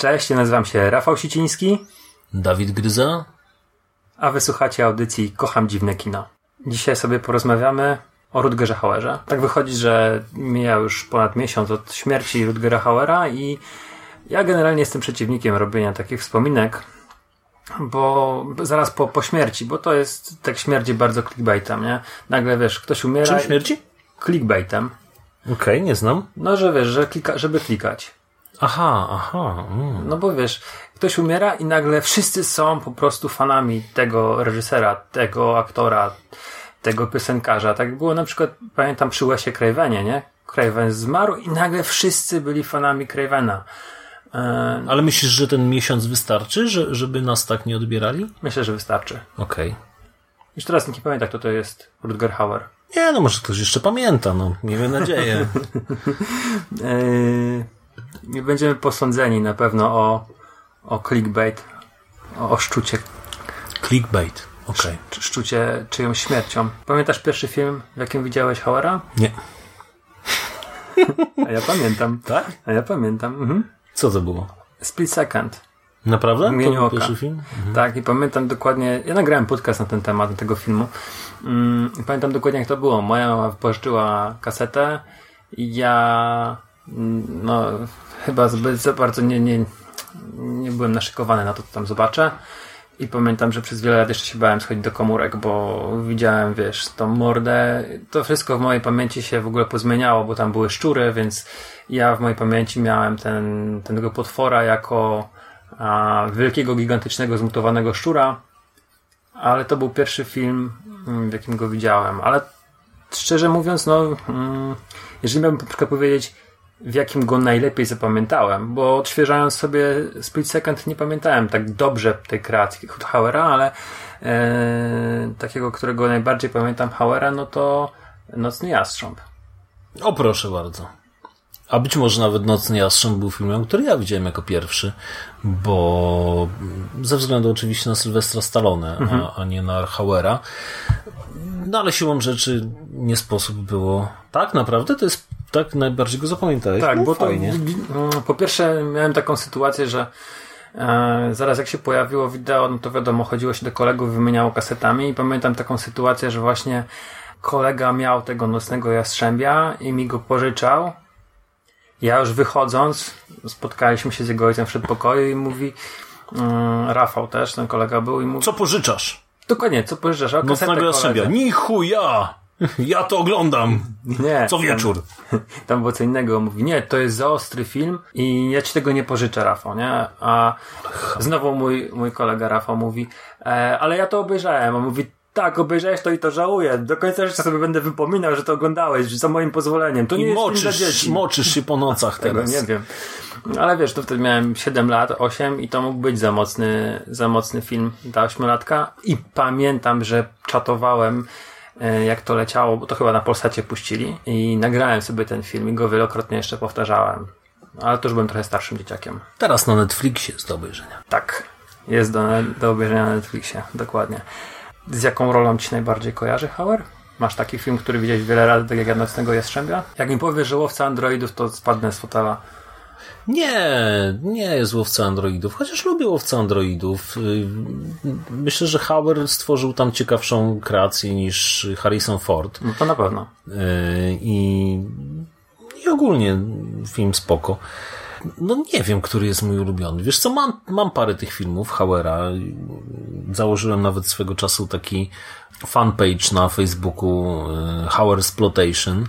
Cześć, ja nazywam się Rafał Siciński, Dawid Gryza? a wysłuchacie audycji Kocham Dziwne Kino. Dzisiaj sobie porozmawiamy o Rutgerze Hauerze. Tak wychodzi, że mija już ponad miesiąc od śmierci Rutgera Hauera i ja generalnie jestem przeciwnikiem robienia takich wspominek, bo zaraz po, po śmierci, bo to jest tak śmierdzi bardzo clickbaitem, nie? Nagle wiesz, ktoś umiera... Czym śmierci? Clickbaitem. Okej, nie znam. No, że wiesz, że klika, żeby klikać. Aha, aha. Mm. No bo wiesz, ktoś umiera i nagle wszyscy są po prostu fanami tego reżysera, tego aktora, tego piosenkarza. Tak było na przykład, pamiętam przy Wesie Cravenie, nie? Craven zmarł i nagle wszyscy byli fanami Cravena. E, Ale myślisz, że ten miesiąc wystarczy, że, żeby nas tak nie odbierali? myślę, że wystarczy. Okej. Już teraz nie pamięta, kto to jest Rutger Hauer. Nie, no może ktoś jeszcze pamięta, no. Miejmy nadzieję. Nie będziemy posądzeni na pewno o, o clickbait, o, o szczucie, Clickbait. Okej. czy szczucie czyjąś śmiercią. Pamiętasz pierwszy film, w jakim widziałeś Hauera? Nie. A ja pamiętam. Tak? A ja pamiętam. Mhm. Co to było? Split Second. Naprawdę? To oka. pierwszy film? Tak, i pamiętam dokładnie. Ja nagrałem podcast na ten temat, tego filmu. Mm, i pamiętam dokładnie, jak to było. Moja mama wypożyczyła kasetę i ja. mm, No, chyba zbyt za bardzo nie, nie, nie byłem naszykowany na to, co tam zobaczę. I pamiętam, że przez wiele lat jeszcze się bałem schodzić do komórek, bo widziałem, wiesz, tą mordę. To wszystko w mojej pamięci się w ogóle pozmieniało, bo tam były szczury, więc ja w mojej pamięci miałem ten, tego potwora jako a, wielkiego, gigantycznego, zmutowanego szczura. Ale to był pierwszy film, mm, w jakim go widziałem. Ale szczerze mówiąc, no, mm, jeżeli miałbym na powiedzieć, w jakim go najlepiej zapamiętałem, bo odświeżając sobie Split Second nie pamiętałem tak dobrze tej kreacji Hauera, ale e, takiego, którego najbardziej pamiętam Hauera, no to Nocny Jastrząb. O, proszę bardzo. A być może nawet Nocny Jastrząb był filmem, który ja widziałem jako pierwszy, bo ze względu oczywiście na Sylwestra Stallone, a, a nie na Hauera. No ale siłą rzeczy nie sposób było. Tak, naprawdę? To jest tak najbardziej go zapamiętałeś? Tak, no, bo to, fajnie. mm, po pierwsze miałem taką sytuację, że e, zaraz jak się pojawiło wideo, no to wiadomo, chodziło się do kolegów, wymieniało kasetami i pamiętam taką sytuację, że właśnie kolega miał tego nocnego jastrzębia i mi go pożyczał. Ja już wychodząc, spotkaliśmy się z jego ojcem w przedpokoju i mówi mm, Rafał też, ten kolega był i mówi, Co pożyczasz? dokładnie, co pożyczasz? A kasetę Nocnego Jastrzębia. Ni chuja! Ja to oglądam! Nie, Co tam- wieczór. Tam było co innego. Mówi, nie, to jest za ostry film i ja ci tego nie pożyczę, Rafał, nie? A znowu mój, mój kolega Rafał mówi, e, ale ja to obejrzałem. On mówi, tak, obejrzałeś to i to żałuję. Do końca życia sobie będę wypominał, że to oglądałeś, za moim pozwoleniem. To nie I jest film dla moczysz, dzieci. moczysz się po nocach Tego nie wiem. Ale wiesz, to wtedy miałem 7 lat, 8 i to mógł być za mocny, za mocny film dla ośmiolatka. I pamiętam, że czatowałem, e, jak to leciało, bo to chyba na Polsacie puścili i nagrałem sobie ten film i go wielokrotnie jeszcze powtarzałem. Ale to już byłem trochę starszym dzieciakiem. Teraz na Netflixie jest do obejrzenia. Tak, jest do, do obejrzenia na Netflixie, dokładnie. Z jaką rolą ci najbardziej kojarzy, Hauer? Masz taki film, który widziałeś wiele razy, tak jak ja Nocnego Jastrzębia? Jak mi powiesz, że łowca androidów, to spadnę z fotela. Nie, nie jest łowca androidów, chociaż lubię łowca androidów. Yy, Myślę, że Hauer stworzył tam ciekawszą kreację niż Harrison Ford. No to na pewno. I, i ogólnie film spoko. No nie wiem, który jest mój ulubiony. Wiesz co, mam, mam parę tych filmów Hauera. Założyłem nawet swego czasu taki fanpage na Facebooku yy, Hauer Exploitation.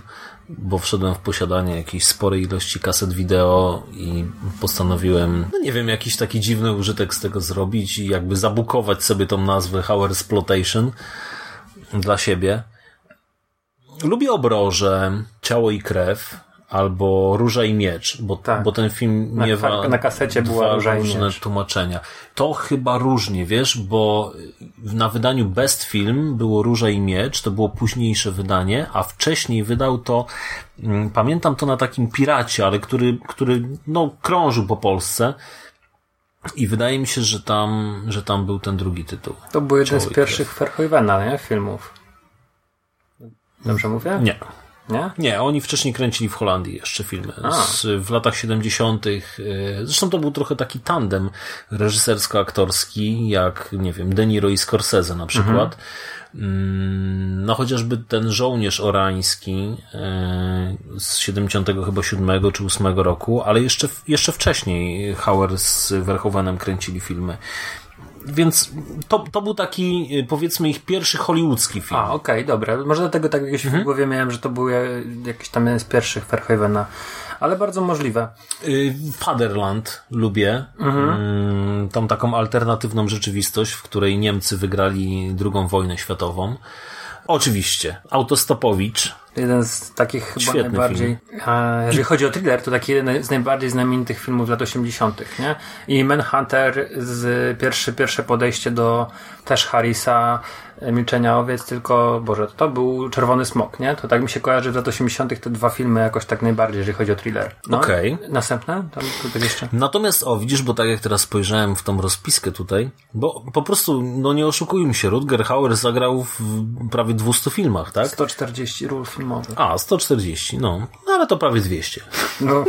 bo wszedłem w posiadanie jakiejś sporej ilości kaset wideo i postanowiłem, no nie wiem, jakiś taki dziwny użytek z tego zrobić i jakby zabukować sobie tą nazwę Howard Exploitation dla siebie. Lubię obroże, ciało i krew, albo Róża i Miecz, bo, Tak. bo ten film Na miewa kwa- na kasecie dwa była Róża i różne tłumaczenia. To chyba różnie, wiesz, bo na wydaniu Best Film było Róża i Miecz, to było późniejsze wydanie, a wcześniej wydał to, mm, pamiętam to na takim piracie, ale który, który no, krążył po Polsce i wydaje mi się, że tam, że tam był ten drugi tytuł. To był jeden z pierwszych Verhoevena, nie? Filmów. Dobrze mówię? Nie. Nie? Nie, oni wcześniej kręcili w Holandii jeszcze filmy. Z, w latach 70. y, Zresztą to był trochę taki tandem reżysersko-aktorski, jak, nie wiem, De Niro i Scorsese na przykład. Mm, No chociażby ten żołnierz orański y, z 70 chyba 7 czy 8 roku, ale jeszcze, jeszcze wcześniej Hauer z Verhoevenem kręcili filmy. Więc to, to był taki, y, powiedzmy, ich pierwszy hollywoodzki film. A, okej, dobra. Może dlatego tak gdzieś Mhm. w głowie miałem, że to był e, jakiś tam jeden z pierwszych Verhoevena. Ale bardzo możliwe. Y, Fatherland lubię. Mm, Tą taką alternatywną rzeczywistość, w której Niemcy wygrali drugą wojnę światową. Oczywiście. Autostopowicz. Jeden z takich chyba Świetny najbardziej. A, jeżeli chodzi o thriller, to taki jeden z najbardziej znamienitych filmów lat 80., nie? I Manhunter z pierwszy, pierwsze podejście do też Harrisa, Milczenia Owiec, tylko, Boże, to był Czerwony Smok, nie? To tak mi się kojarzy w lat 80. te dwa filmy jakoś tak najbardziej, jeżeli chodzi o thriller. No, Okej. Następne? Tam tutaj jeszcze. Natomiast, o, widzisz, bo tak jak teraz spojrzałem w tą rozpiskę tutaj, bo po prostu, no nie oszukujmy się, Rutger Hauer zagrał w prawie 200 filmach, tak? 140 ról filmowych. A, 140, no. No ale to prawie 200. No,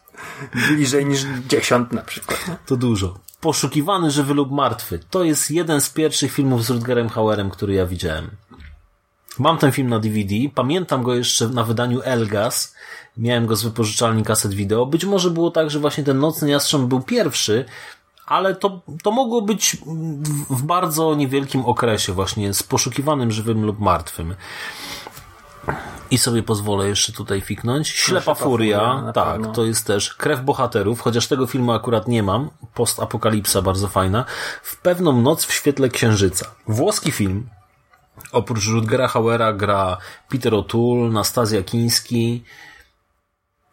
bliżej niż 10 na przykład. To dużo. Poszukiwany żywy lub martwy. To jest jeden z pierwszych filmów z Rutgerem Hauerem, który ja widziałem. Mam ten film na DVD, pamiętam go jeszcze na wydaniu Elgas. Miałem go z wypożyczalni kaset wideo. Być może było tak, że właśnie ten Nocny Jastrząb był pierwszy, ale to, to mogło być w, bardzo niewielkim okresie właśnie z poszukiwanym żywym lub martwym. I sobie pozwolę jeszcze tutaj fiknąć. Ślepa Ślepa Furia, Furia, tak, pewno. to jest też Krew Bohaterów, chociaż tego filmu akurat nie mam. Postapokalipsa bardzo fajna. W pewną noc w świetle księżyca. Włoski film. Oprócz Rutgera Hauera gra Peter O'Toole, Nastazja Kiński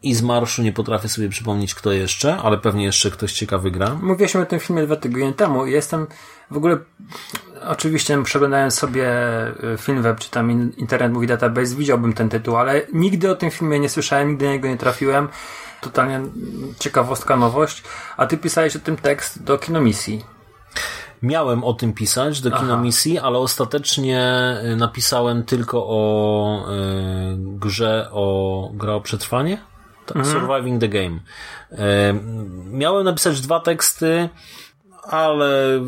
i z marszu nie potrafię sobie przypomnieć kto jeszcze, ale pewnie jeszcze ktoś ciekawy gra. Mówiliśmy o tym filmie dwa tygodnie temu i jestem w ogóle oczywiście przeglądając sobie y, film web czy tam in- internet mówi database widziałbym ten tytuł, ale nigdy o tym filmie nie słyszałem, nigdy na niego nie trafiłem. Totalnie ciekawostka, nowość. A ty pisałeś o tym tekst do kinomisji. Miałem o tym pisać do kinomisji, ale ostatecznie y, napisałem tylko o y, grze o gra o przetrwanie. Tak, Surviving the Game. Y, miałem napisać dwa teksty, ale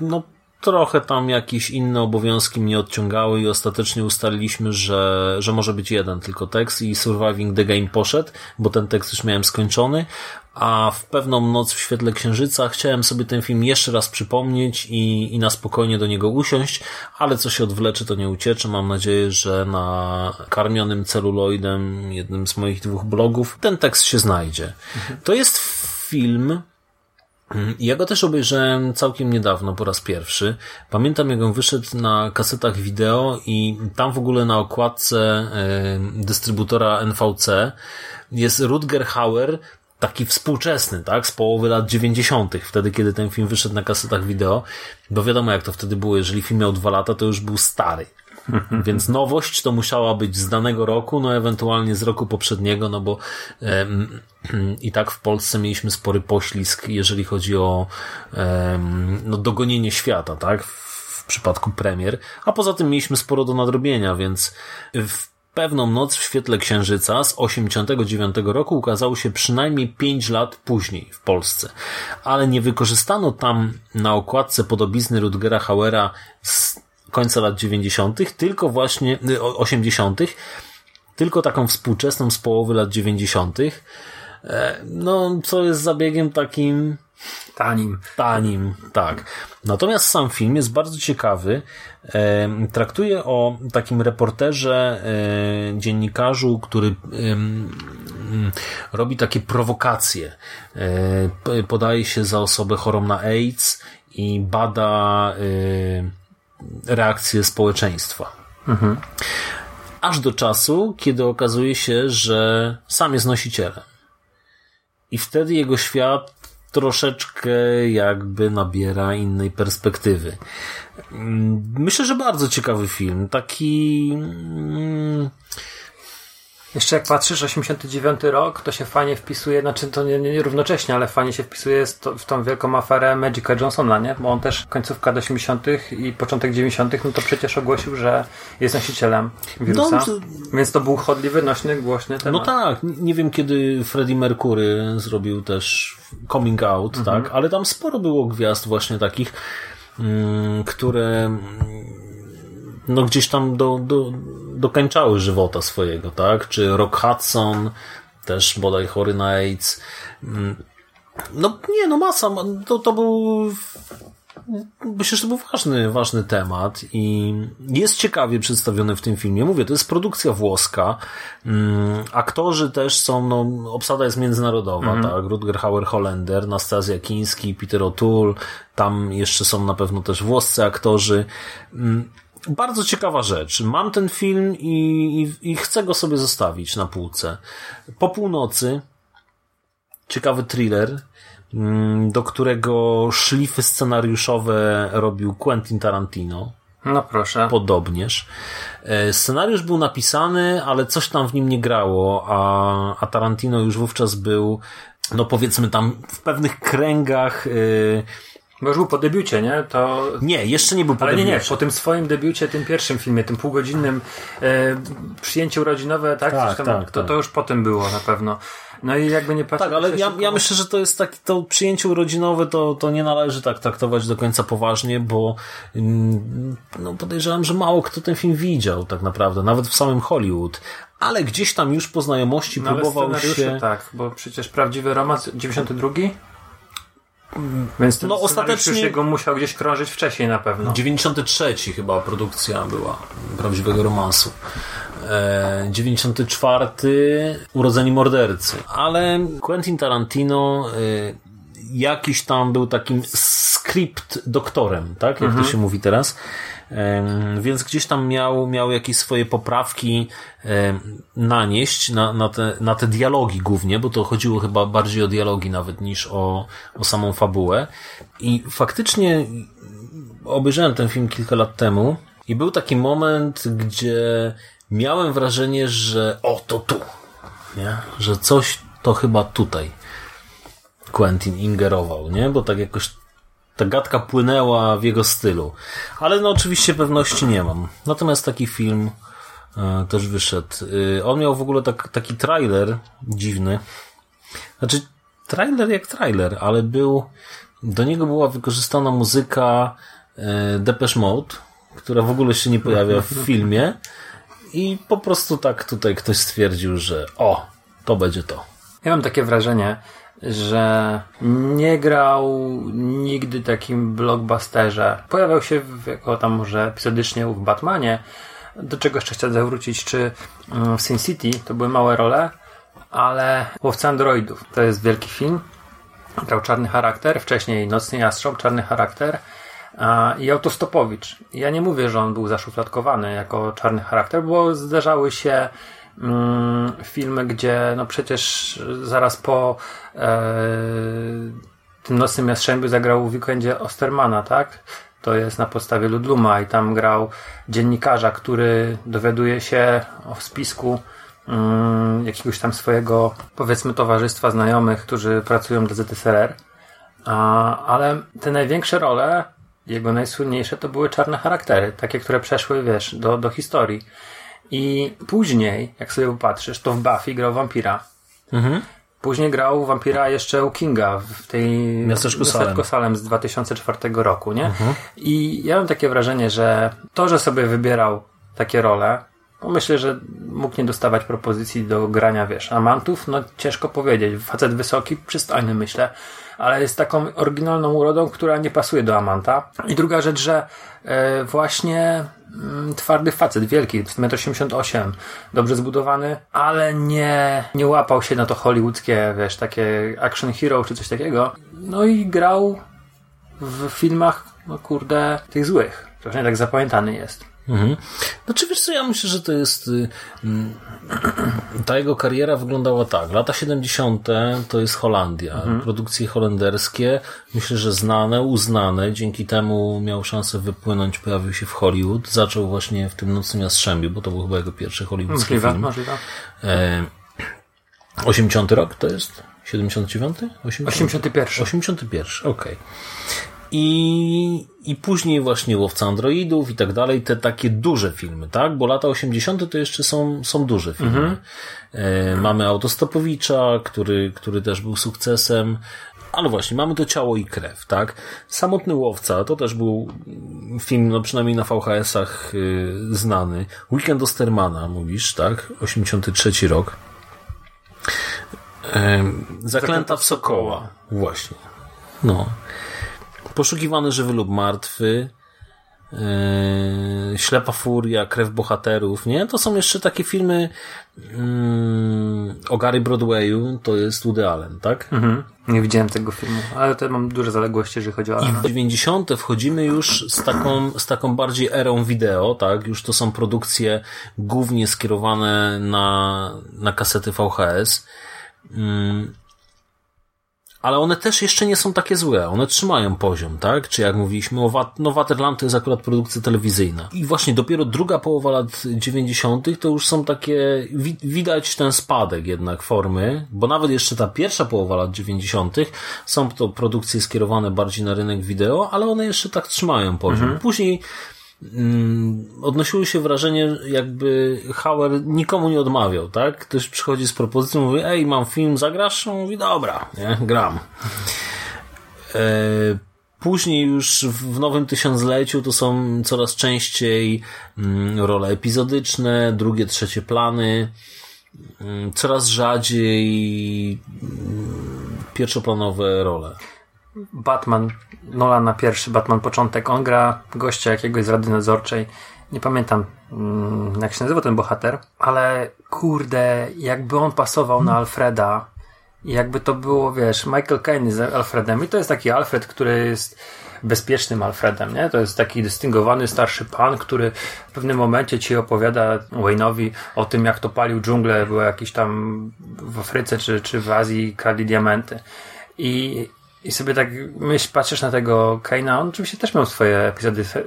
no trochę tam jakieś inne obowiązki mnie odciągały i ostatecznie ustaliliśmy, że, że może być jeden tylko tekst i Surviving the Game poszedł, bo ten tekst już miałem skończony, a w pewną noc w świetle księżyca chciałem sobie ten film jeszcze raz przypomnieć i, i na spokojnie do niego usiąść, ale co się odwlecze, to nie uciecze. Mam nadzieję, że na karmionym celuloidem, jednym z moich dwóch blogów, ten tekst się znajdzie. To jest film, ja go też obejrzałem całkiem niedawno, po raz pierwszy. Pamiętam, jak on wyszedł na kasetach wideo i tam w ogóle na okładce dystrybutora NVC jest Rutger Hauer, taki współczesny, tak, z połowy lat 90., wtedy, kiedy ten film wyszedł na kasetach wideo, bo wiadomo, jak to wtedy było, jeżeli film miał dwa lata, to już był stary. Więc nowość to musiała być z danego roku, no ewentualnie z roku poprzedniego, no bo em, i tak w Polsce mieliśmy spory poślizg, jeżeli chodzi o em, no, dogonienie świata, tak? W przypadku premier. A poza tym mieliśmy sporo do nadrobienia, więc w pewną noc w świetle księżyca z 89 roku ukazał się przynajmniej 5 lat później w Polsce. Ale nie wykorzystano tam na okładce podobizny Rutgera Hauera z końca lat 90., tylko właśnie y, o- 80., tylko taką współczesną z połowy lat 90. E, No, co jest zabiegiem takim Tanim. Tanim, tak. Natomiast sam film jest bardzo ciekawy. E, traktuje o takim reporterze, e, dziennikarzu, który e, robi takie prowokacje. E, podaje się za osobę chorą na AIDS i bada reakcję społeczeństwa. Aż do czasu, kiedy okazuje się, że sam jest nosicielem. I wtedy jego świat troszeczkę jakby nabiera innej perspektywy. Mm, Myślę, że bardzo ciekawy film. Taki. Jeszcze jak patrzysz, 89 rok, to się fajnie wpisuje, znaczy to nie, nie równocześnie, ale fajnie się wpisuje z to, w tą wielką aferę Magica Johnsona, nie? Bo on też końcówka do 80 i początek 90 no to przecież ogłosił, że jest nosicielem wirusa. No, to- Więc to był chodliwy, nośny, głośny temat. No tak, nie wiem kiedy Freddie Mercury zrobił też coming out, tak, ale tam sporo było gwiazd właśnie takich, mm, które mm, no gdzieś tam do, do, dokańczały żywota swojego, tak, czy Rock Hudson, też bodaj chory na AIDS. Mm, No nie, no masa, to, to był Myślę, że to był ważny, ważny temat i jest ciekawie przedstawiony w tym filmie. Mówię, to jest produkcja włoska. Mm, aktorzy też są, no, obsada jest międzynarodowa, tak? Rutger Hauer Hollander, Nastazja Kiński, Peter O'Toole, tam jeszcze są na pewno też włoscy aktorzy. Bardzo ciekawa rzecz. Mam ten film i, i, i chcę go sobie zostawić na półce. Po północy ciekawy thriller, mm, do którego szlify scenariuszowe robił Quentin Tarantino. No proszę. Podobnież. E, Scenariusz był napisany, ale coś tam w nim nie grało, a, a Tarantino już wówczas był, no powiedzmy tam w pewnych kręgach. e, Bo już był po debiucie, nie? To... Nie, jeszcze nie był po Ale nie, nie, debiucie. po tym swoim debiucie, tym pierwszym filmie, tym półgodzinnym e, przyjęciu urodzinowe, tak? Tak, tam, tak, to, tak. to już potem było na pewno. No i jakby nie patrzeć... Tak, ale ja, ja myślę, że to jest taki, to przyjęcie urodzinowe to, to nie należy tak traktować do końca poważnie, bo mm, no podejrzewam, że mało kto ten film widział tak naprawdę, nawet w samym Hollywood. Ale gdzieś tam już po znajomości No, próbował się... tak, bo przecież prawdziwy romans 92? Więc ten No, ostatecznie- już jego musiał gdzieś krążyć wcześniej na pewno. 93 chyba produkcja była prawdziwego romansu. E, 94 Urodzeni mordercy. Ale Quentin Tarantino e, jakiś tam był takim script doktorem, tak? Jak to się mówi teraz. Więc gdzieś tam miał, miał jakieś swoje poprawki nanieść na, na, te, na te dialogi głównie, bo to chodziło chyba bardziej o dialogi nawet niż o, o samą fabułę. I faktycznie obejrzałem ten film kilka lat temu i był taki moment, gdzie miałem wrażenie, że o, to tu, nie? Że coś to chyba tutaj Quentin ingerował, nie? Bo tak jakoś ta gadka płynęła w jego stylu. Ale no oczywiście pewności nie mam. Natomiast taki film e, też wyszedł. E, on miał w ogóle tak, taki trailer dziwny. Znaczy, trailer jak trailer, ale był, do niego była wykorzystana muzyka e, Depeche Mode, która w ogóle się nie pojawia w filmie i po prostu tak tutaj ktoś stwierdził, że o, to będzie to. Ja mam takie wrażenie, że nie grał nigdy takim blockbusterze. Pojawiał się w, jako tam może epizodycznie w Batmanie, do czego jeszcze chcę zawrócić, czy mm, w Sin City, to były małe role, ale Łowca Androidów, to jest wielki film, grał czarny charakter, wcześniej Nocny Jastrząb, czarny charakter. I Autostopowicz. Ja nie mówię, że on był zaszufladkowany jako czarny charakter, bo zdarzały się filmy, gdzie no przecież zaraz po e, tym Nocnym Jastrzębiu zagrał w weekendzie Ostermana, tak? To jest na podstawie Ludluma i tam grał dziennikarza, który dowiaduje się o spisku mm, jakiegoś tam swojego, powiedzmy, towarzystwa znajomych, którzy pracują dla ZSRR. A, ale te największe role, jego najsłynniejsze, to były czarne charaktery, takie, które przeszły, wiesz, do, do historii. I później, jak sobie popatrzysz, to w Buffy grał wampira. Później grał wampira jeszcze u Kinga w tej Miasteczku Salem. Salem z 2004 roku, nie? I ja mam takie wrażenie, że to, że sobie wybierał takie role, myślę, że mógł nie dostawać propozycji do grania, wiesz, amantów, no ciężko powiedzieć. Facet wysoki, przystojny myślę, ale jest taką oryginalną urodą, która nie pasuje do amanta. I druga rzecz, że e, właśnie mm, twardy facet, wielki, 1,88 m, dobrze zbudowany, ale nie, nie łapał się na to hollywoodzkie, wiesz, takie action hero czy coś takiego. No i grał w filmach, no kurde, tych złych. Trochę tak zapamiętany jest. Mhm. Znaczy wiesz co, ja myślę, że to jest y, mm, ta jego kariera wyglądała tak. Lata 70. to jest Holandia. Produkcje holenderskie, myślę, że znane, uznane. Dzięki temu miał szansę wypłynąć, pojawił się w Hollywood. Zaczął właśnie w tym Nocnym Jastrzębiu, bo to był chyba jego pierwszy hollywoodzki Możliwe, film. możliwe. E, 80 rok to jest? 79? 80? 81. 81, okej. I, I później właśnie Łowca Androidów i tak dalej, te takie duże filmy, tak? Bo lata 80. to jeszcze są, są duże filmy. E, mamy Autostopowicza, który, który też był sukcesem. Ale właśnie, mamy to ciało i krew, tak? Samotny Łowca, to też był film, no przynajmniej na VHS-ach y, znany. Weekend Ostermana, mówisz, tak? 83 rok. Em, Zaklęta w Sokoła. Właśnie. No. Poszukiwany żywy lub martwy. Yy, Ślepa Furia, Krew Bohaterów, nie? To są jeszcze takie filmy mm, o Gary Broadwayu, to jest Woody Allen, tak? Mhm. Nie widziałem tego filmu, ale to mam duże zaległości, jeżeli chodzi o I Alana. w 90. wchodzimy już z taką, z taką bardziej erą wideo, tak? Już to są produkcje głównie skierowane na, na kasety VHS. Mm. Ale one też jeszcze nie są takie złe. One trzymają poziom, tak? Czy jak mówiliśmy, o Wat- no Waterland to jest akurat produkcja telewizyjna. I właśnie dopiero druga połowa lat 90. to już są takie, wi- widać ten spadek jednak formy, bo nawet jeszcze ta pierwsza połowa lat 90. są to produkcje skierowane bardziej na rynek wideo, ale one jeszcze tak trzymają poziom. Później mm, odnosiło się wrażenie, jakby Hauer nikomu nie odmawiał, tak? Ktoś przychodzi z propozycją, mówi, ej, mam film, zagrasz? Mówi, dobra, nie, gram. E, Później już w nowym tysiącleciu to są coraz częściej mm, role epizodyczne, drugie, trzecie plany, mm, coraz rzadziej mm, pierwszoplanowe role. Batman, Nolana pierwszy, Batman początek, on gra gościa jakiegoś z Rady Nadzorczej. Nie pamiętam, mm, jak się nazywa ten bohater, ale kurde, jakby on pasował na Alfreda, jakby to było, wiesz, Michael Caine z Alfredem i to jest taki Alfred, który jest bezpiecznym Alfredem, nie? To jest taki dystyngowany starszy pan, który w pewnym momencie ci opowiada Wayne'owi o tym, jak to palił dżunglę, było jakiś tam w Afryce czy, czy w Azji kradli diamenty. I, i sobie tak myśl, patrzysz na tego Kane'a, on oczywiście też miał swoje epizody se-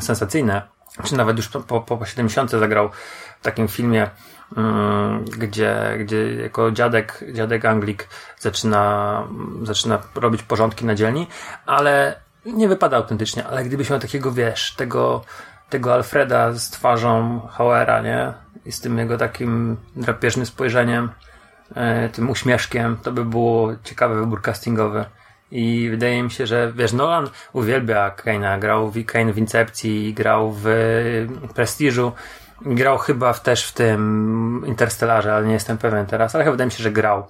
sensacyjne, czy nawet już po, po, po 70 zagrał w takim filmie, mm, gdzie, gdzie jako dziadek, dziadek Anglik zaczyna, zaczyna robić porządki na dzielni, ale nie wypada autentycznie, ale gdybyś miał takiego, wiesz, tego, tego Alfreda z twarzą Hauera, nie? I z tym jego takim drapieżnym spojrzeniem, tym uśmieszkiem, to by było ciekawy wybór castingowy. I wydaje mi się, że wiesz, Nolan uwielbia Kane'a, grał w Kane w Incepcji, grał w Prestiżu, grał chyba w, też w tym Interstellarze, ale nie jestem pewien teraz, ale chyba wydaje mi się, że grał.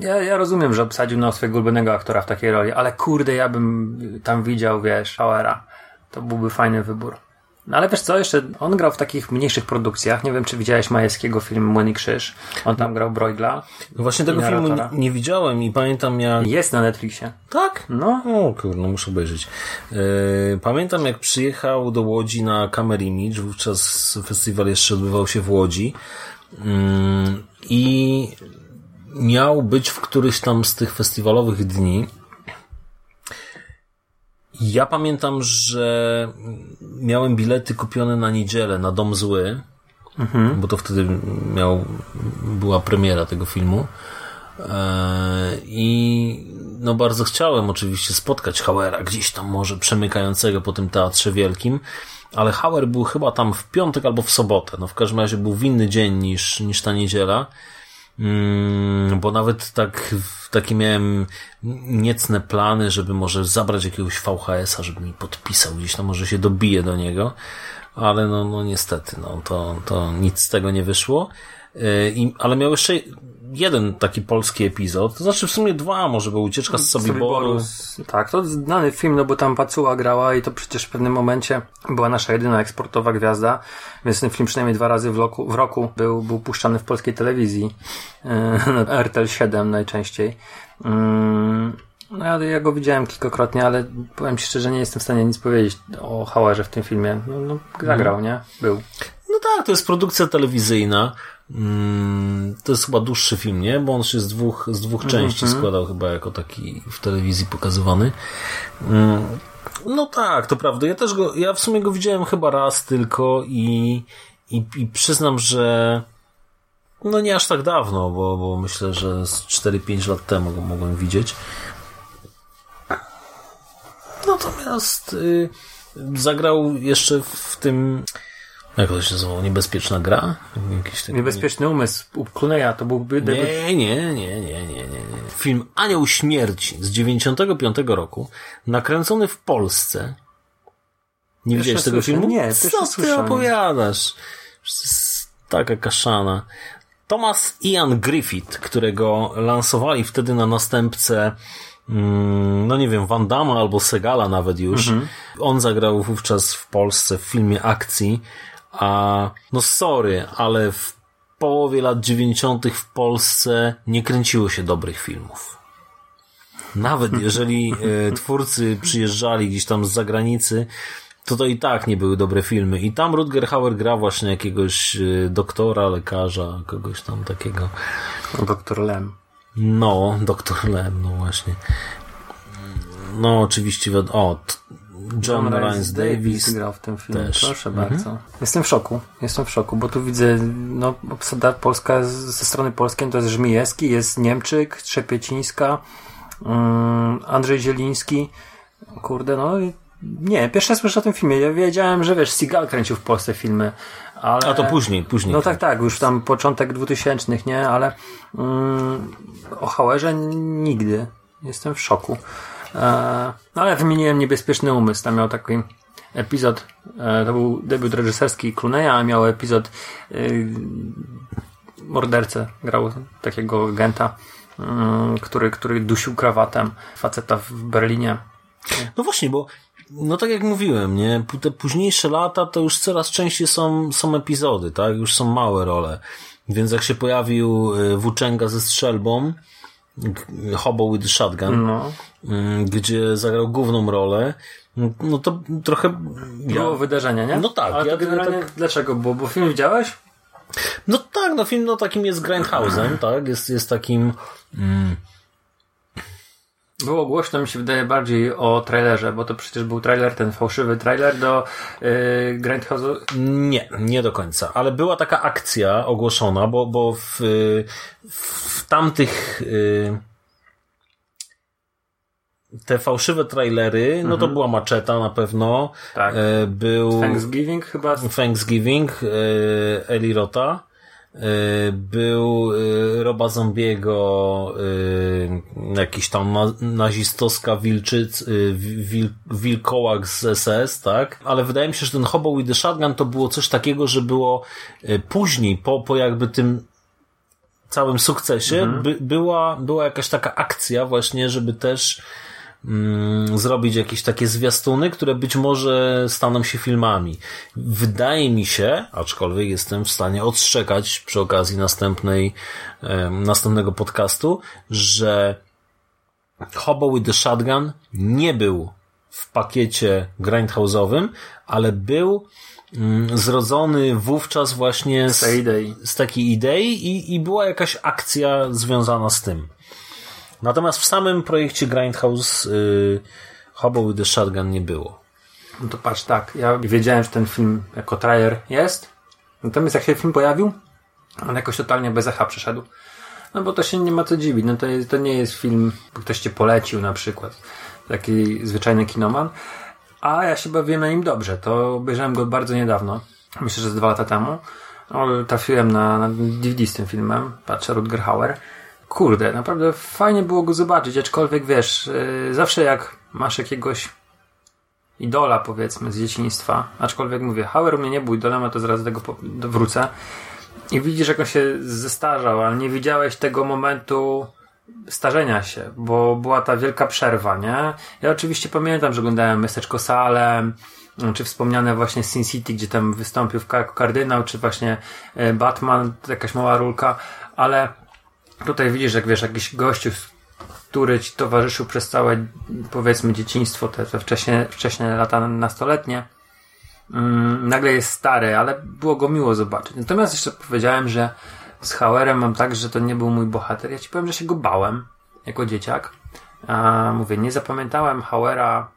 Ja, ja, rozumiem, że obsadził na swojego ulubionego aktora w takiej roli, ale kurde, ja bym tam widział, wiesz, Hauera. To byłby fajny wybór. No ale wiesz co, jeszcze on grał w takich mniejszych produkcjach. Nie wiem, czy widziałeś Majewskiego film Młyn i Krzyż. On tam grał Broidla. No właśnie tego filmu nie, nie widziałem i pamiętam jak... Jest na Netflixie. Tak? No. O kurde, no muszę obejrzeć. E, pamiętam jak przyjechał do Łodzi na Camera Image, wówczas festiwal jeszcze odbywał się w Łodzi Mm, i miał być w któryś tam z tych festiwalowych dni. Ja pamiętam, że miałem bilety kupione na niedzielę na Dom Zły, bo to wtedy miał, była premiera tego filmu. E, I no bardzo chciałem oczywiście spotkać Hauera gdzieś tam może przemykającego po tym teatrze wielkim, ale Hauer był chyba tam w piątek albo w sobotę. No w każdym razie był w inny dzień niż, niż ta niedziela. Mm, bo nawet tak, takie miałem niecne plany, żeby może zabrać jakiegoś VHS-a, żeby mi podpisał gdzieś tam, może się dobije do niego, ale no, no niestety, no to, to nic z tego nie wyszło. Yy, I, ale miał jeszcze jeden taki polski epizod, to znaczy w sumie dwa, może był Ucieczka z Sobiboru. Tak, to znany film, no bo tam Pacuła grała i to przecież w pewnym momencie była nasza jedyna eksportowa gwiazda, więc ten film przynajmniej dwa razy w roku, w roku był, był puszczany w polskiej telewizji, yy, RTL 7 najczęściej. Yy, no ja, ja go widziałem kilkakrotnie, ale powiem Ci szczerze, nie jestem w stanie nic powiedzieć o Hauerze w tym filmie. No, no zagrał, nie? Był. No tak, to jest produkcja telewizyjna. Mm, to jest chyba dłuższy film, nie? Bo on się z dwóch, z dwóch części Mhm. składał chyba jako taki w telewizji pokazywany. Mm, No tak, to prawda. Ja też go, ja w sumie go widziałem chyba raz tylko i, i, i przyznam, że no nie aż tak dawno, bo, bo myślę, że z 4-5 lat temu go mogłem widzieć. Natomiast y, zagrał jeszcze w tym jak to się nazywało? Niebezpieczna gra? Jakiś. Niebezpieczny umysł u Cluneya to byłby. Nie, nie, nie, nie, nie, nie, nie. Film Anioł Śmierci z 95 roku, nakręcony w Polsce. Nie widziałeś tego słyszę. filmu? Nie, Co ty opowiadasz? Taka kaszana. Thomas Ian Griffith, którego lansowali wtedy na następcę mm, no nie wiem, Van Damme albo Segala nawet już. On zagrał wówczas w Polsce w filmie akcji, a no sorry, ale w połowie lat 90. w Polsce nie kręciło się dobrych filmów. Nawet jeżeli e, twórcy przyjeżdżali gdzieś tam z zagranicy, to to i tak nie były dobre filmy. I tam Rutger Hauer gra właśnie jakiegoś e, doktora, lekarza, kogoś tam takiego. Doktor Lem. No, doktor Lem, no właśnie. No, oczywiście, o, John Rhys Davis. grał w tym filmie. też. Proszę Mhm. bardzo. Jestem w szoku. Jestem w szoku, bo tu widzę, no, obsada polska ze strony polskiej to jest Żmijewski, jest Niemczyk, Trzepiecińska, mm, Andrzej Zieliński. Kurde, no i nie, pierwszy raz słyszę o tym filmie. Ja wiedziałem, że wiesz, Seagal kręcił w Polsce filmy, ale... A to później, później. No tak, tak, już tam początek 2000, nie? Ale mm, o Hauerze nigdy. Jestem w szoku. E, no ale wymieniłem Niebezpieczny Umysł. Tam miał taki epizod, e, to był debiut reżyserski Cluneya, a miał epizod y, mordercę. Grał takiego agenta, mm, który, który dusił krawatem faceta w Berlinie. No właśnie, bo no tak jak mówiłem, nie, te późniejsze lata to już coraz częściej są, są epizody, tak? Już są małe role. Więc jak się pojawił Włóczęga ze strzelbą, Hobo with Shotgun, No. y, gdzie zagrał główną rolę, no to trochę... Ja, Było wydarzenie, nie? No tak, Ale ja to generalnie tak- dlaczego? Bo, bo film widziałeś? no tak, no film no takim jest Grindhausen, tak? Jest, jest takim... Było głośno, mi się wydaje, bardziej o trailerze, bo to przecież był trailer, ten fałszywy trailer do yy, Grindhouse'u. Nie, nie do końca. Ale była taka akcja ogłoszona, bo, bo w, w tamtych y, te fałszywe trailery, no to była maczeta na pewno. Tak. E, Był Thanksgiving chyba. Thanksgiving e, Eli Rota. E, Był e, Roba Zombiego, e, jakiś tam na, nazistowska wilczyc, wil, wilkołak z SS, tak? Ale wydaje mi się, że ten Hobo with the Shotgun to było coś takiego, że było później, po, po jakby tym całym sukcesie, by, była, była jakaś taka akcja właśnie, żeby też zrobić jakieś takie zwiastuny, które być może staną się filmami. Wydaje mi się, aczkolwiek jestem w stanie odstrzekać przy okazji następnej, następnego podcastu, że Hobo with the Shotgun nie był w pakiecie grindhouse'owym, ale był mm, zrodzony wówczas właśnie z, z takiej idei i, i była jakaś akcja związana z tym. Natomiast w samym projekcie Grindhouse y, Hobo with the Shotgun nie było. No to patrz, tak, ja wiedziałem, że ten film jako trailer jest. Natomiast jak się film pojawił, on jakoś totalnie bez echa przeszedł. No bo to się nie ma co dziwić. No to, to nie jest film, ktoś cię polecił na przykład. Taki zwyczajny kinoman. A ja się bawiłem na nim dobrze. To obejrzałem go bardzo niedawno. Myślę, że z dwa lata temu. O, trafiłem na, na DVD z tym filmem, patrzę Rutger Hauer. Kurde, naprawdę fajnie było go zobaczyć, aczkolwiek wiesz, yy, zawsze jak masz jakiegoś idola, powiedzmy, z dzieciństwa, aczkolwiek mówię, Hauer mnie nie był idolem, a to zaraz do tego wrócę. I widzisz, jak on się zestarzał, ale nie widziałeś tego momentu starzenia się, bo była ta wielka przerwa, nie? Ja oczywiście pamiętam, że oglądałem Miasteczko Salem, czy wspomniane właśnie Sin City, gdzie tam wystąpił w kardynał, czy właśnie e, Batman, jakaś mała rulka, ale tutaj widzisz, jak wiesz, jakiś gościu, który ci towarzyszył przez całe, powiedzmy, dzieciństwo, te, te wcześnie, wcześniej lata nastoletnie, mm, nagle jest stary, ale było go miło zobaczyć. Natomiast jeszcze powiedziałem, że z Hauerem mam tak, że to nie był mój bohater. Ja ci powiem, że się go bałem jako dzieciak. A, mówię, nie zapamiętałem Hauera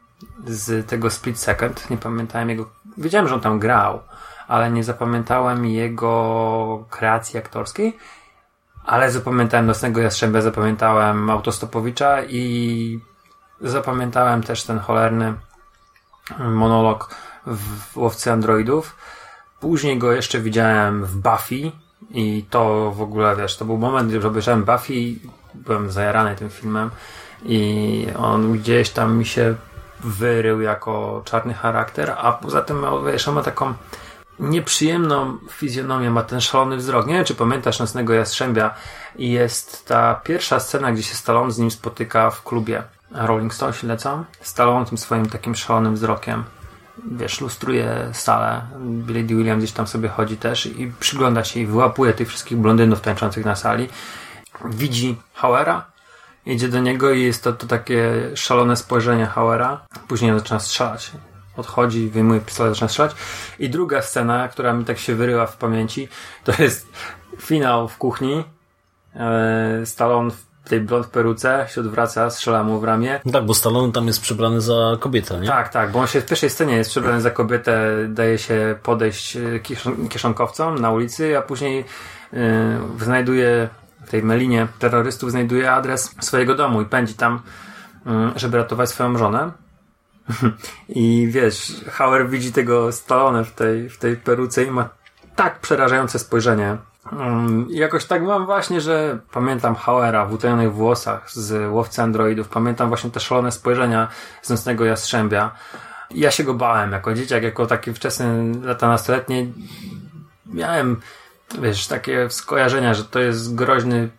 z tego Split Second. Nie pamiętałem jego. Wiedziałem, że on tam grał, ale nie zapamiętałem jego kreacji aktorskiej. Ale zapamiętałem Nocnego Jastrzębia, zapamiętałem Autostopowicza i zapamiętałem też ten cholerny monolog w Łowcy Androidów. Później go jeszcze widziałem w Buffy i to w ogóle, wiesz, to był moment, gdzie obejrzałem Buffy byłem zajarany tym filmem i on gdzieś tam mi się wyrył jako czarny charakter, a poza tym, wiesz, on ma taką nieprzyjemną fizjonomię, ma ten szalony wzrok. Nie wiem, czy pamiętasz Nocnego Jastrzębia i jest ta pierwsza scena, gdzie się Stallone z nim spotyka w klubie. Rolling Stones lecą. Stallone tym swoim takim szalonym wzrokiem wiesz, lustruje salę. Billy D. Williams gdzieś tam sobie chodzi też i przygląda się i wyłapuje tych wszystkich blondynów tańczących na sali. Widzi Hauera, idzie do niego i jest to, to takie szalone spojrzenie Hauera. Później zaczyna strzelać. Odchodzi, wyjmuje pistolet, zaczyna strzelać. I druga scena, która mi tak się wyryła w pamięci, to jest finał w kuchni. Eee, Stallone w tej blond peruce się odwraca, strzela mu w ramię. No tak, bo Stallone tam jest przebrany za kobietę, nie? Tak, tak, bo on się w pierwszej scenie jest przebrany za kobietę, daje się podejść e, kieszon- kieszonkowcom na ulicy, a później yy, znajduje w tej melinie terrorystów znajduje adres swojego domu i pędzi tam, yy, żeby ratować swoją żonę. I wiesz, Hauer widzi tego Stallone w tej, w tej peruce i ma tak przerażające spojrzenie. I jakoś tak mam właśnie, że pamiętam Hauera w utajonych włosach z Łowcy Androidów. Pamiętam właśnie te szalone spojrzenia z Nocnego Jastrzębia. Ja się go bałem jako dzieciak, jako takie wczesne lata nastoletnie. Miałem, wiesz, takie skojarzenia, że to jest groźny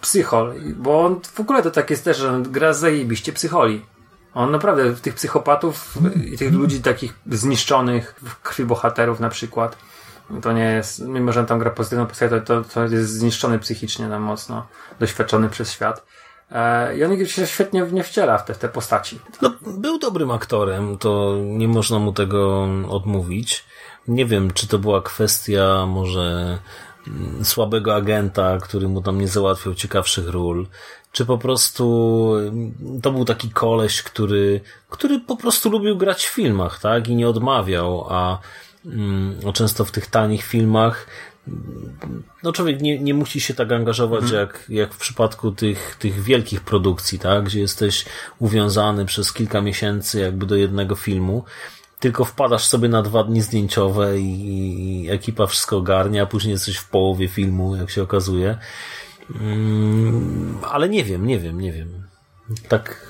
psychol. Bo on w ogóle to tak jest też, że on gra zajebiście psycholi. On naprawdę tych psychopatów i tych ludzi takich zniszczonych w krwi bohaterów na przykład. To nie jest, mimo że tam gra pozytywną postać, to, to, to jest zniszczony psychicznie tam mocno, doświadczony przez świat. E, I on się świetnie nie wciela w te, te postaci. No, był dobrym aktorem, to nie można mu tego odmówić. Nie wiem, czy to była kwestia może słabego agenta, który mu tam nie załatwiał ciekawszych ról, czy po prostu mm, to był taki koleś, który, który po prostu lubił grać w filmach, tak? I nie odmawiał, a mm, często w tych tanich filmach no człowiek nie, nie musi się tak angażować jak, jak w przypadku tych, tych wielkich produkcji, tak? Gdzie jesteś uwiązany przez kilka miesięcy jakby do jednego filmu. Tylko wpadasz sobie na dwa dni zdjęciowe i, i ekipa wszystko ogarnia, a później jesteś w połowie filmu, jak się okazuje. Mm, ale nie wiem, nie wiem, nie wiem. Tak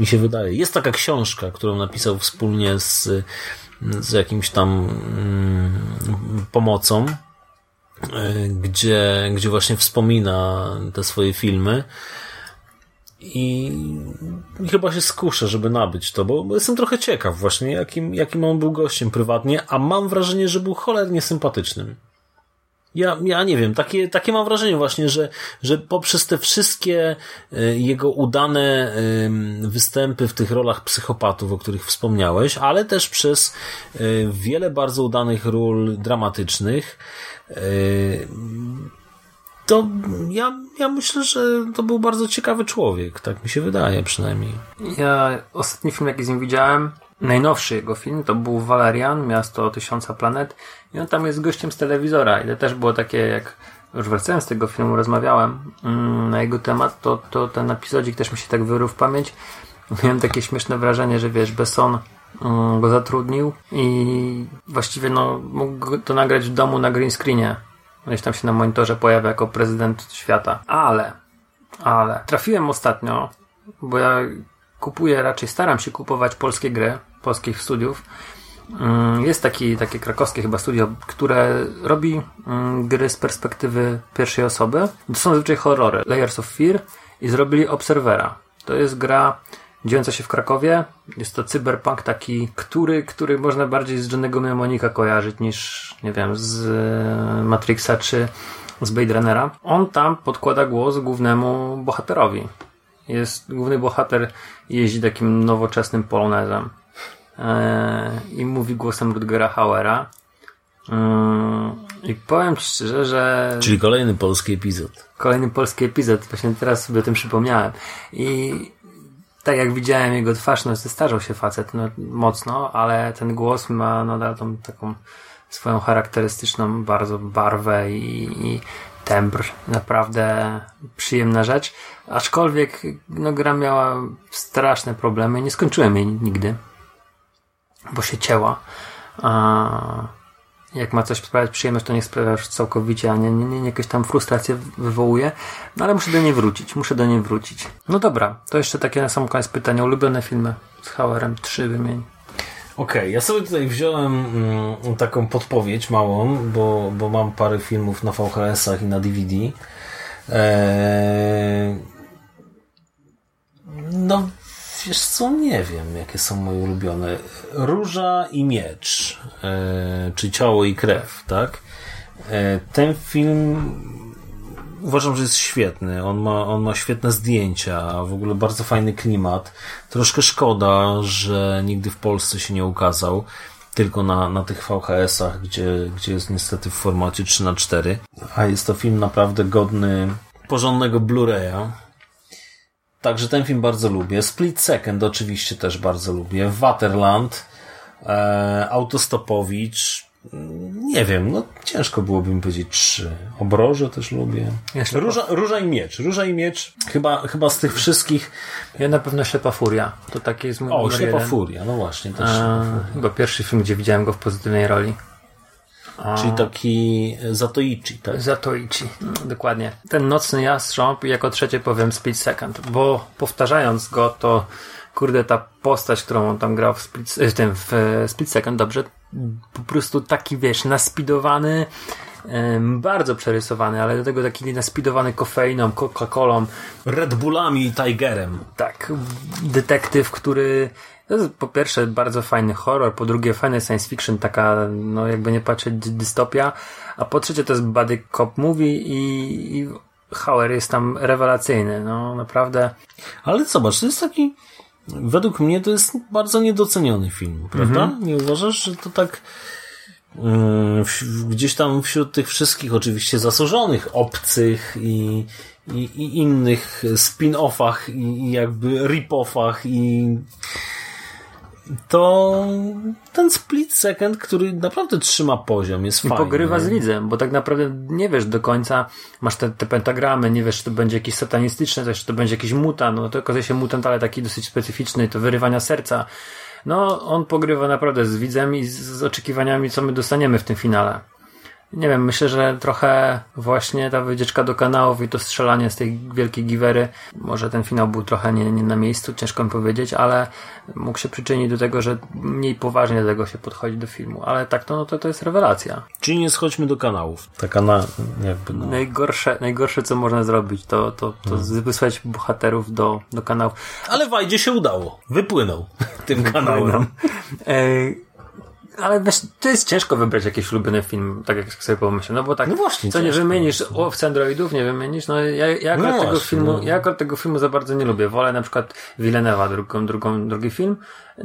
mi się wydaje. Jest taka książka, którą napisał wspólnie z, z jakimś tam mm, pomocą, y, gdzie, gdzie właśnie wspomina te swoje filmy. I, chyba się skuszę, żeby nabyć to, bo, jestem trochę ciekaw właśnie, jakim, jakim on był gościem prywatnie, a mam wrażenie, że był cholernie sympatycznym. Ja, ja nie wiem, takie, takie mam wrażenie właśnie, że, że poprzez te wszystkie y, jego udane występy w tych rolach psychopatów, o których wspomniałeś, ale też przez y, wiele bardzo udanych ról dramatycznych, y, to ja, ja myślę, że to był bardzo ciekawy człowiek, tak mi się wydaje przynajmniej. Ja ostatni film, jaki z nim widziałem, najnowszy jego film, to był Valerian, Miasto Tysiąca Planet i on tam jest gościem z telewizora i to też było takie, jak już wracając z tego filmu, rozmawiałem mm, na jego temat, to, to ten epizodzik też mi się tak wyrył w pamięć. Miałem takie śmieszne wrażenie, że wiesz, Besson mm, go zatrudnił i właściwie no, mógł to nagrać w domu na green screenie. Gdzieś tam się na monitorze pojawia jako prezydent świata. Ale, ale trafiłem ostatnio, bo ja kupuję, raczej staram się kupować polskie gry, polskich studiów. Mm, Jest taki, takie krakowskie chyba studio, które robi mm, gry z perspektywy pierwszej osoby. To są zazwyczaj horrory. Layers of Fear i zrobili Observera. To jest gra dziejąca się w Krakowie. Jest to cyberpunk taki, który, który można bardziej z Johnnego Mnemonika kojarzyć niż, nie wiem, z e, Matrixa czy z Blade Runnera. On tam podkłada głos głównemu bohaterowi. Jest główny bohater jeździ takim nowoczesnym polonezem e, i mówi głosem Rutgera Hauera. Mm, I powiem szczerze, że Czyli kolejny polski epizod. kolejny polski epizod, właśnie teraz sobie o tym przypomniałem. I tak jak widziałem jego twarz, no zestarzał się facet no, mocno, ale ten głos ma nadal tą taką swoją charakterystyczną bardzo barwę i, i tembr. Naprawdę przyjemna rzecz. Aczkolwiek no, gra miała straszne problemy. Nie skończyłem jej nigdy, bo się cięła. A jak ma coś sprawiać przyjemność, to sprawia już całkowicie, a nie, nie, nie, nie jakąś tam frustrację wywołuje. No ale muszę do niej wrócić, muszę do niej wrócić. No dobra, to jeszcze takie na sam koniec pytanie. Ulubione filmy z Hauerem, trzy wymień. Okej, ja sobie tutaj wziąłem mm, taką podpowiedź małą, bo, bo mam parę filmów na VHS-ach i na DVD. Eee, no, wiesz co, nie wiem, jakie są moje ulubione. Róża i miecz, eee, czy ciało i krew, tak? Eee, ten film uważam, że jest świetny. On ma, on ma świetne zdjęcia, w ogóle bardzo fajny klimat. Troszkę szkoda, że nigdy w Polsce się nie ukazał. Tylko na, na tych VHS-ach, gdzie, gdzie jest niestety w formacie 3 na 4 A jest to film naprawdę godny porządnego Blu-raya. Także ten film bardzo lubię. Split Second oczywiście też bardzo lubię. Waterland, e, Autostopowicz. Nie wiem, no ciężko byłoby mi powiedzieć trzy. Obroże też lubię. Jeszcze Róża, Róża i Miecz. Róża i Miecz chyba, chyba z tych wszystkich... Ja na pewno Ślepa Furia. To taki jest mój O, Ślepa jeden. Furia, no właśnie. Też A, chyba pierwszy film, gdzie widziałem go w pozytywnej roli. Czyli taki Zatoichi, tak? Zatoichi. Dokładnie. Ten nocny jastrząb i jako trzecie powiem Split Second, bo powtarzając go, to kurde, ta postać, którą on tam grał w Split, w tym, w e, Split Second, dobrze, po prostu taki, wiesz, naspidowany, bardzo przerysowany, ale do tego taki naspidowany kofeiną, Coca-Colą, Red Bullami i Tigerem. tak, detektyw, który to jest po pierwsze bardzo fajny horror, po drugie fajny science fiction, taka, no jakby nie patrzeć, dy- dystopia, a po trzecie to jest buddy cop movie i, i Hauer jest tam rewelacyjny, no naprawdę. Ale zobacz, to jest taki. Według mnie to jest bardzo niedoceniony film, prawda? Nie uważasz, że to tak. w- Gdzieś tam wśród tych wszystkich, oczywiście zasłużonych, obcych i, i, i innych spin-offach i, i jakby rip-offach i to ten split second, który naprawdę trzyma poziom, jest I fajny. pogrywa z widzem, bo tak naprawdę nie wiesz do końca, masz te, te pentagramy, nie wiesz, czy to będzie jakieś satanistyczne coś, czy to będzie jakiś mutant, no to okazuje się mutant, ale taki dosyć specyficzny, to wyrywania serca. No, on pogrywa naprawdę z widzem i z, z oczekiwaniami, co my dostaniemy w tym finale. Nie wiem, myślę, że trochę właśnie ta wycieczka do kanałów i to strzelanie z tej wielkiej giwery, może ten finał był trochę nie, nie na miejscu, ciężko mi powiedzieć, ale mógł się przyczynić do tego, że mniej poważnie do tego się podchodzi do filmu. Ale tak to, no to, to jest rewelacja. Czyli nie schodźmy do kanałów. Taka na, jakby no. Najgorsze, najgorsze co można zrobić, to, to, to wysłać bohaterów do, do kanałów. Ale Wajdzie się udało. Wypłynął tym kanałem. Ej, ale wiesz, to jest ciężko wybrać jakiś ulubiony film, tak jak sobie pomyślę, no bo tak, No właśnie, co nie wymienisz, łowcy androidów nie wymienisz, no ja, ja akurat No tego właśnie, filmu, no. ja akurat tego filmu za bardzo nie lubię, wolę na przykład Villeneuva, drugą, drugą, drugi film,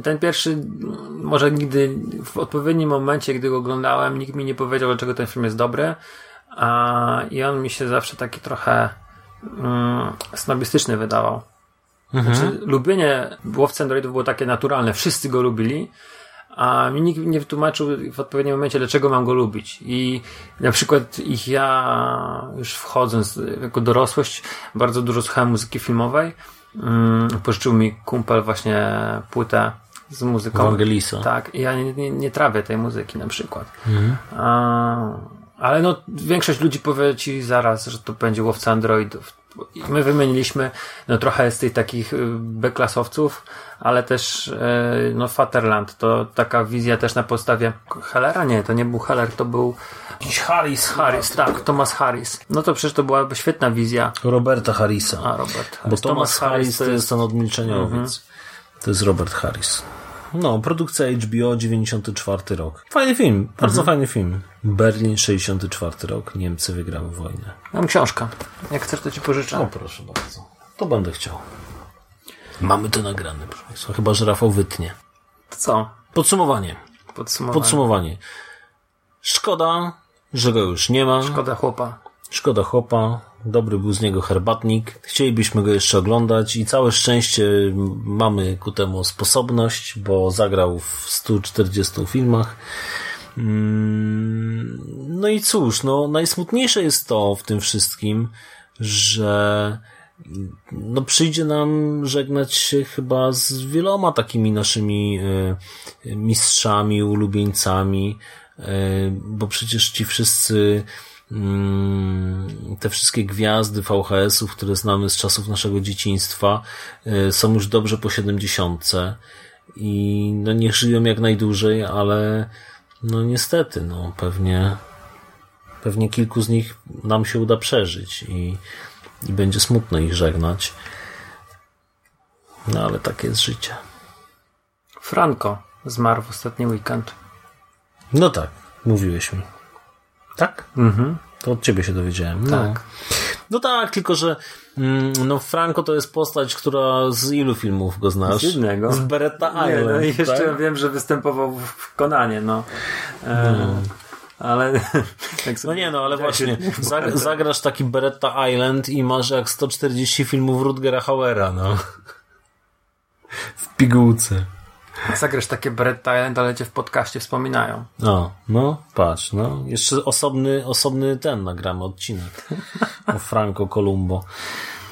ten pierwszy, mm, może nigdy w odpowiednim momencie, gdy go oglądałem, nikt mi nie powiedział, dlaczego ten film jest dobry, a, i on mi się zawsze taki trochę mm, snobistyczny wydawał. Znaczy, lubienie łowcy androidów było takie naturalne, wszyscy go lubili, a mi nikt nie wytłumaczył w odpowiednim momencie, dlaczego mam go lubić. I na przykład ich ja już wchodząc jako dorosłość, bardzo dużo słuchałem muzyki filmowej. Mm, Pożyczył mi kumpel właśnie płytę z muzyką. Ewangelisa. Tak, ja nie, nie, nie trawię tej muzyki na przykład. A, ale no, większość ludzi powie ci zaraz, że to będzie łowca androidów. My wymieniliśmy no, trochę z tych takich y, B-klasowców, ale też y, no, Fatherland to taka wizja też na podstawie Hellera? Nie, to nie był Heller, to był Jakiś Harris. Harris, tak, Thomas Harris. No to przecież to byłaby świetna wizja. Roberta Harrisa. A, Robert Bo Harris. Thomas Harris to jest ten od Milczeniowiec. Mhm. To jest Robert Harris. No, produkcja HBO 94 rok. Fajny film, bardzo Mhm. fajny film. Berlin 64 rok, Niemcy wygrały wojnę. Mam książkę. Jak chcesz, to ci pożyczę. O, proszę bardzo. To będę chciał. Mamy to nagrane, proszę Państwa. Chyba, że Rafał wytnie. To co? Podsumowanie. Podsumowanie. Podsumowanie. Szkoda, że go już nie ma. Szkoda chłopa. Szkoda chłopa, dobry był z niego herbatnik. Chcielibyśmy go jeszcze oglądać i całe szczęście mamy ku temu sposobność, bo zagrał w 140 filmach. Mm, No i cóż, no najsmutniejsze jest to w tym wszystkim, że no przyjdzie nam żegnać się chyba z wieloma takimi naszymi e, mistrzami, ulubieńcami, e, bo przecież ci wszyscy te wszystkie gwiazdy VHS-ów, które znamy z czasów naszego dzieciństwa, e, są już dobrze po 70 i no niech żyją jak najdłużej, ale no niestety, no pewnie pewnie kilku z nich nam się uda przeżyć i, i będzie smutno ich żegnać. No ale takie jest życie. Franco zmarł w ostatni weekend. No tak, mówiłeś mi. Tak? Mhm. To od ciebie się dowiedziałem. No. Tak. No tak, tylko że mm, no Franco to jest postać, która z ilu filmów go znasz? Z jednego. Z Beretta Nie, Island. no i jeszcze tak? wiem, że występował w- Konanie, no. E, Ale tak No nie, no ale jak właśnie, zag- zagrasz taki Beretta Island i masz jak 140 filmów Rutgera Hauera, no. W pigułce. Zagrasz takie Beretta Island, ale cię w podcaście wspominają. No, no, patrz, no. Jeszcze osobny, osobny ten nagramy odcinek. O Franco Columbo.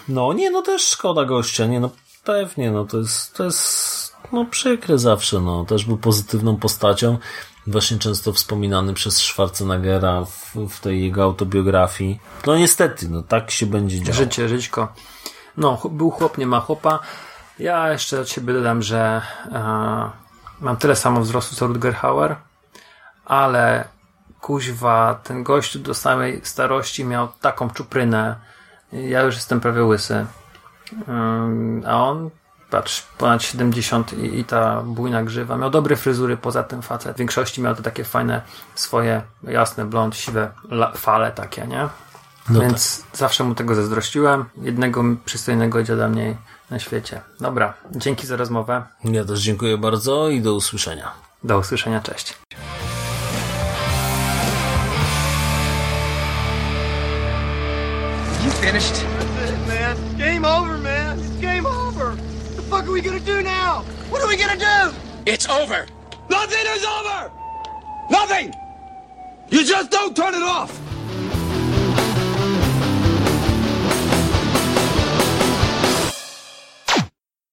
No, nie, no też szkoda gościa, nie, no pewnie, no to jest, to jest, no przykre zawsze, no. Też był pozytywną postacią, właśnie często wspominany przez Schwarzeneggera w, w tej jego autobiografii. No niestety, no tak się będzie działo. Życie, żyćko. No, był chłop, nie ma chłopa. Ja jeszcze od siebie dodam, że e, mam tyle samo wzrostu co Rutger Hauer, ale kuźwa, ten gościu do samej starości miał taką czuprynę. Ja już jestem prawie łysy. A on, patrz, ponad 70 i, i ta bujna grzywa. Miał dobre fryzury poza tym facet. W większości miał te takie fajne swoje, jasne, blond, siwe fale takie, nie? Więc zawsze mu tego zazdrościłem. Jednego przystojnego dziada mniej na świecie. Dobra, dzięki za rozmowę. Ja też dziękuję bardzo i do usłyszenia. Do usłyszenia, cześć. You finished? That's it, man. It's game over, man. It's game over. What the fuck are we gonna do now? What are we gonna do? It's over. Nothing is over! Nothing! You just don't turn it off!